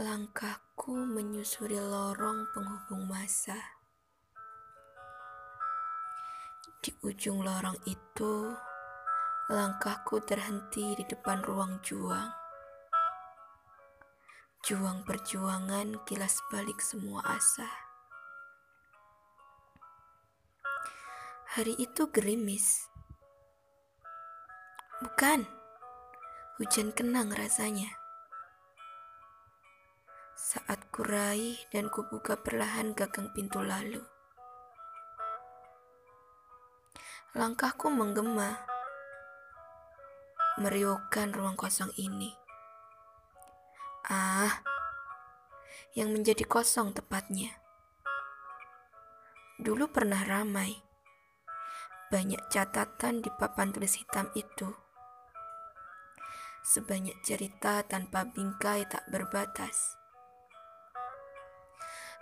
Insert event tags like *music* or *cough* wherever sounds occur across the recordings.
Langkahku menyusuri lorong penghubung masa. Di ujung lorong itu, langkahku terhenti di depan ruang juang. Juang perjuangan kilas balik semua asa. Hari itu gerimis. Bukan, hujan kenang rasanya. Saat kuraih dan kubuka perlahan gagang pintu lalu. Langkahku menggema, meriuhkan ruang kosong ini. Ah, yang menjadi kosong tepatnya. Dulu pernah ramai, banyak catatan di papan tulis hitam itu. Sebanyak cerita tanpa bingkai tak berbatas.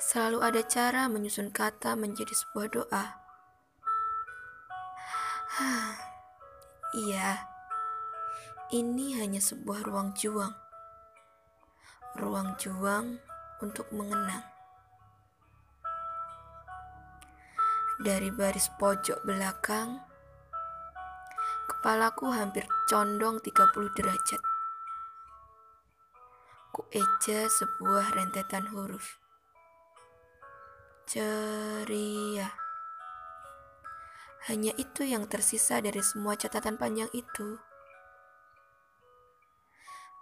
Selalu ada cara menyusun kata menjadi sebuah doa *sighs* iya, ini hanya sebuah ruang juang. Ruang juang untuk mengenang. Dari baris pojok belakang, kepalaku hampir condong 30 derajat. Ku eja sebuah rentetan huruf. Ceria. Hanya itu yang tersisa dari semua catatan panjang itu.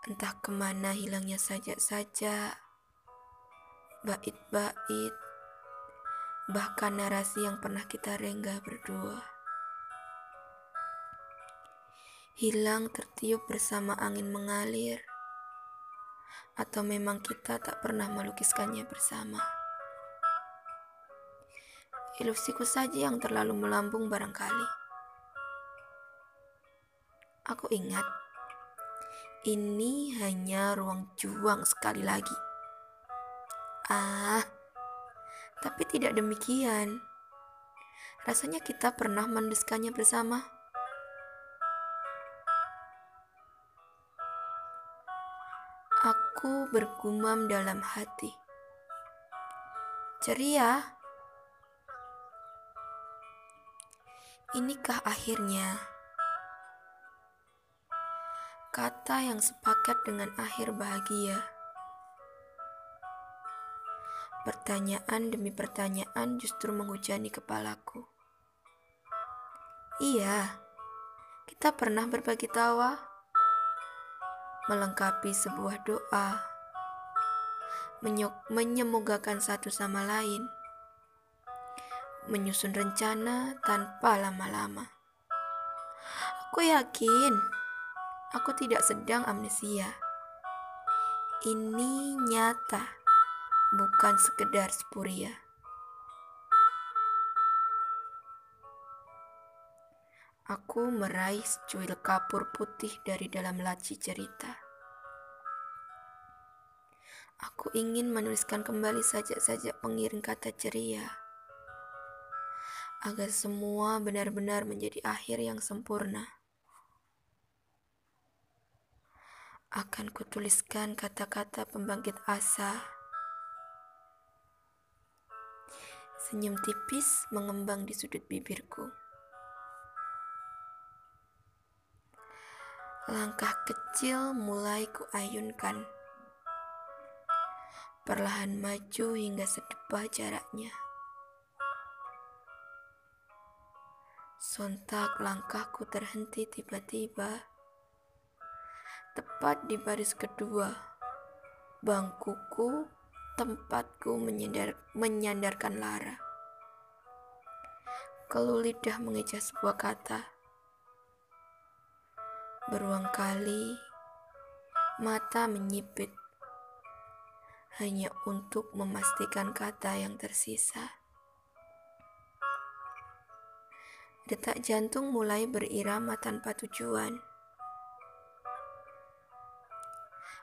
Entah ke mana hilangnya saja-saja, bait-bait, bahkan narasi yang pernah kita renggah berdua. Hilang tertiup bersama angin mengalir, atau memang kita tak pernah melukiskannya bersama. Ilusiku saja yang terlalu melambung barangkali. Aku ingat, ini hanya ruang juang sekali lagi. Ah, tapi tidak demikian. Rasanya kita pernah mendeskannya bersama. Aku bergumam dalam hati. Ceria, Inikah akhirnya? Kata yang sepakat dengan akhir bahagia. Pertanyaan demi pertanyaan justru menghujani kepalaku. Iya, kita pernah berbagi tawa, melengkapi sebuah doa, menyemogakan satu sama lain menyusun rencana tanpa lama-lama. Aku yakin aku tidak sedang amnesia. Ini nyata, bukan sekedar spuria. Aku meraih secuil kapur putih dari dalam laci cerita. Aku ingin menuliskan kembali sajak-sajak pengiring kata ceria agar semua benar-benar menjadi akhir yang sempurna. Akan kutuliskan kata-kata pembangkit asa. Senyum tipis mengembang di sudut bibirku. Langkah kecil mulai kuayunkan. Perlahan maju hingga sedepah jaraknya. Sontak langkahku terhenti tiba-tiba. Tepat di baris kedua, bangkuku, tempatku menyandar, menyandarkan lara. Keluh lidah mengeja sebuah kata. Beruang kali, mata menyipit hanya untuk memastikan kata yang tersisa. Detak jantung mulai berirama tanpa tujuan.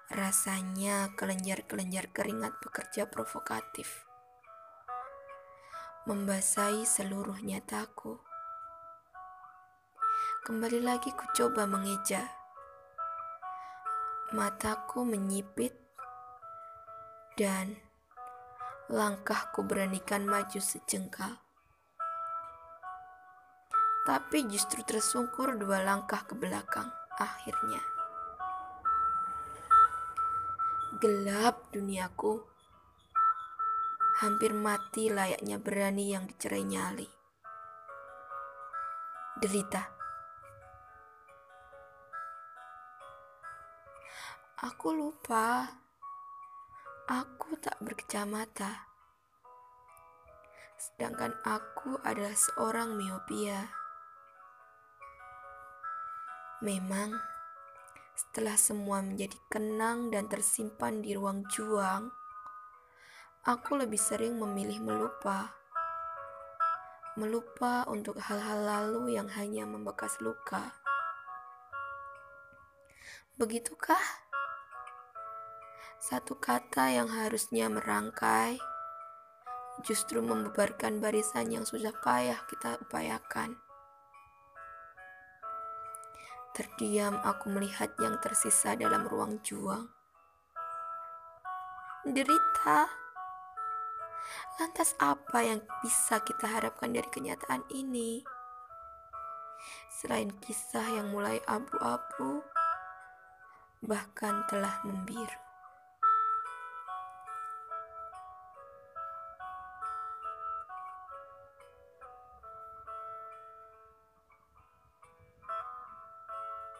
Rasanya kelenjar-kelenjar keringat bekerja provokatif. Membasahi seluruh nyataku. Kembali lagi ku coba mengeja. Mataku menyipit Dan langkahku beranikan maju sejengkal. Tapi justru tersungkur dua langkah ke belakang akhirnya. Gelap duniaku. Hampir mati layaknya berani yang dicerai nyali. Derita. Aku lupa. Aku tak berkacamata. Sedangkan aku adalah seorang miopia. Memang, setelah semua menjadi kenang dan tersimpan di ruang juang, aku lebih sering memilih melupa. Melupa untuk hal-hal lalu yang hanya membekas luka. Begitukah? Satu kata yang harusnya merangkai justru membubarkan barisan yang sudah payah kita upayakan. Terdiam aku melihat yang tersisa dalam ruang juang. Derita. Lantas apa yang bisa kita harapkan dari kenyataan ini? Selain kisah yang mulai abu-abu, bahkan telah membiru.